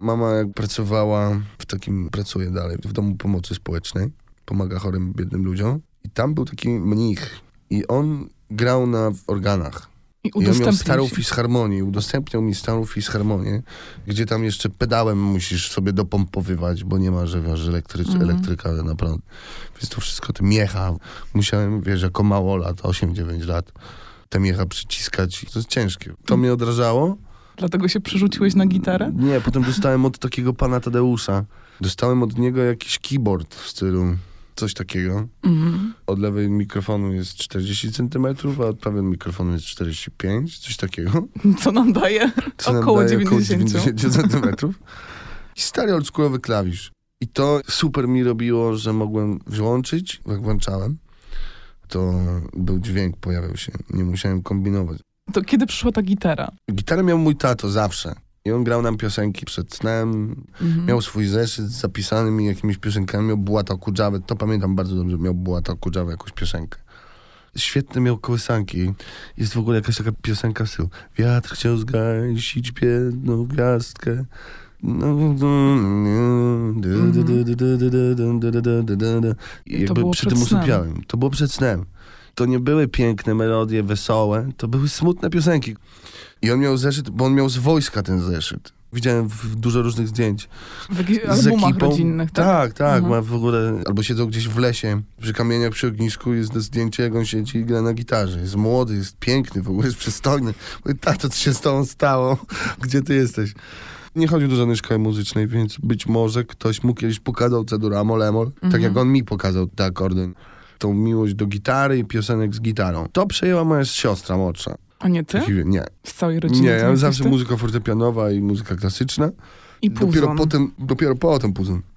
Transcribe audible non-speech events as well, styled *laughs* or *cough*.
Mama pracowała w takim, pracuje dalej, w domu pomocy społecznej. Pomaga chorym, biednym ludziom. I tam był taki mnich. I on grał na organach. I I on miał starą fisharmonię. Udostępniał mi starą fisharmonię, gdzie tam jeszcze pedałem musisz sobie dopompowywać, bo nie ma, że wiesz, elektrycz, Mhm. elektryka na prąd. Więc to wszystko, te miecha. Musiałem, wiesz, jako małolat, 8-9 lat, te miecha przyciskać. To jest ciężkie. To mnie odrażało. Dlatego się przerzuciłeś na gitarę? Nie, potem dostałem od takiego pana Tadeusza. Dostałem od niego jakiś keyboard w stylu coś takiego. Mhm. Od lewej mikrofonu jest 40 cm, a od prawej mikrofonu jest 45, coś takiego. Co nam daje? *laughs* Co nam Około daje 90. 90 cm. I stary oldschoolowy klawisz. I to super mi robiło, że mogłem włączyć, jak włączałem, to był dźwięk, pojawiał się. Nie musiałem kombinować. To kiedy przyszła ta gitara? Gitarę miał mój tato zawsze. I on grał nam piosenki przed snem. Mhm. Miał swój zeszyt z zapisanymi jakimiś piosenkami. Miał Bułata Kudżawę. To pamiętam bardzo dobrze. Miał Bułata Kudżawę jakąś piosenkę. Świetne miał kołysanki. Jest w ogóle jakaś taka piosenka w stylu Wiatr chciał zgasić biedną gwiazdkę. I jakby przy tym. To było przed snem. To nie były piękne melodie, wesołe, to były smutne piosenki. I on miał zeszyt, bo on miał z wojska ten zeszyt. Widziałem w dużo różnych zdjęć W z ekipą. rodzinnych, tak? Tak, tak, Mhm. ma w ogóle, albo siedzą gdzieś w lesie, przy kamieniach, przy ognisku, jest zdjęcie, jak on siedzi i gra na gitarze. Jest młody, jest piękny, w ogóle jest przystojny. Mówię, tato, co się z tobą stało? *laughs* Gdzie ty jesteś? Nie chodził do żadnej szkoły muzycznej, więc być może ktoś mu kiedyś pokazał cedurę amol-emol, tak Mhm. jak on mi pokazał te akordy. Tą miłość do gitary i piosenek z gitarą. To przejęła moja siostra młodsza. A nie ty? Nie, Z całej rodziny? nie, ja zawsze ty? muzyka fortepianowa i muzyka klasyczna. I Dopiero puzon. potem, dopiero potem puzon.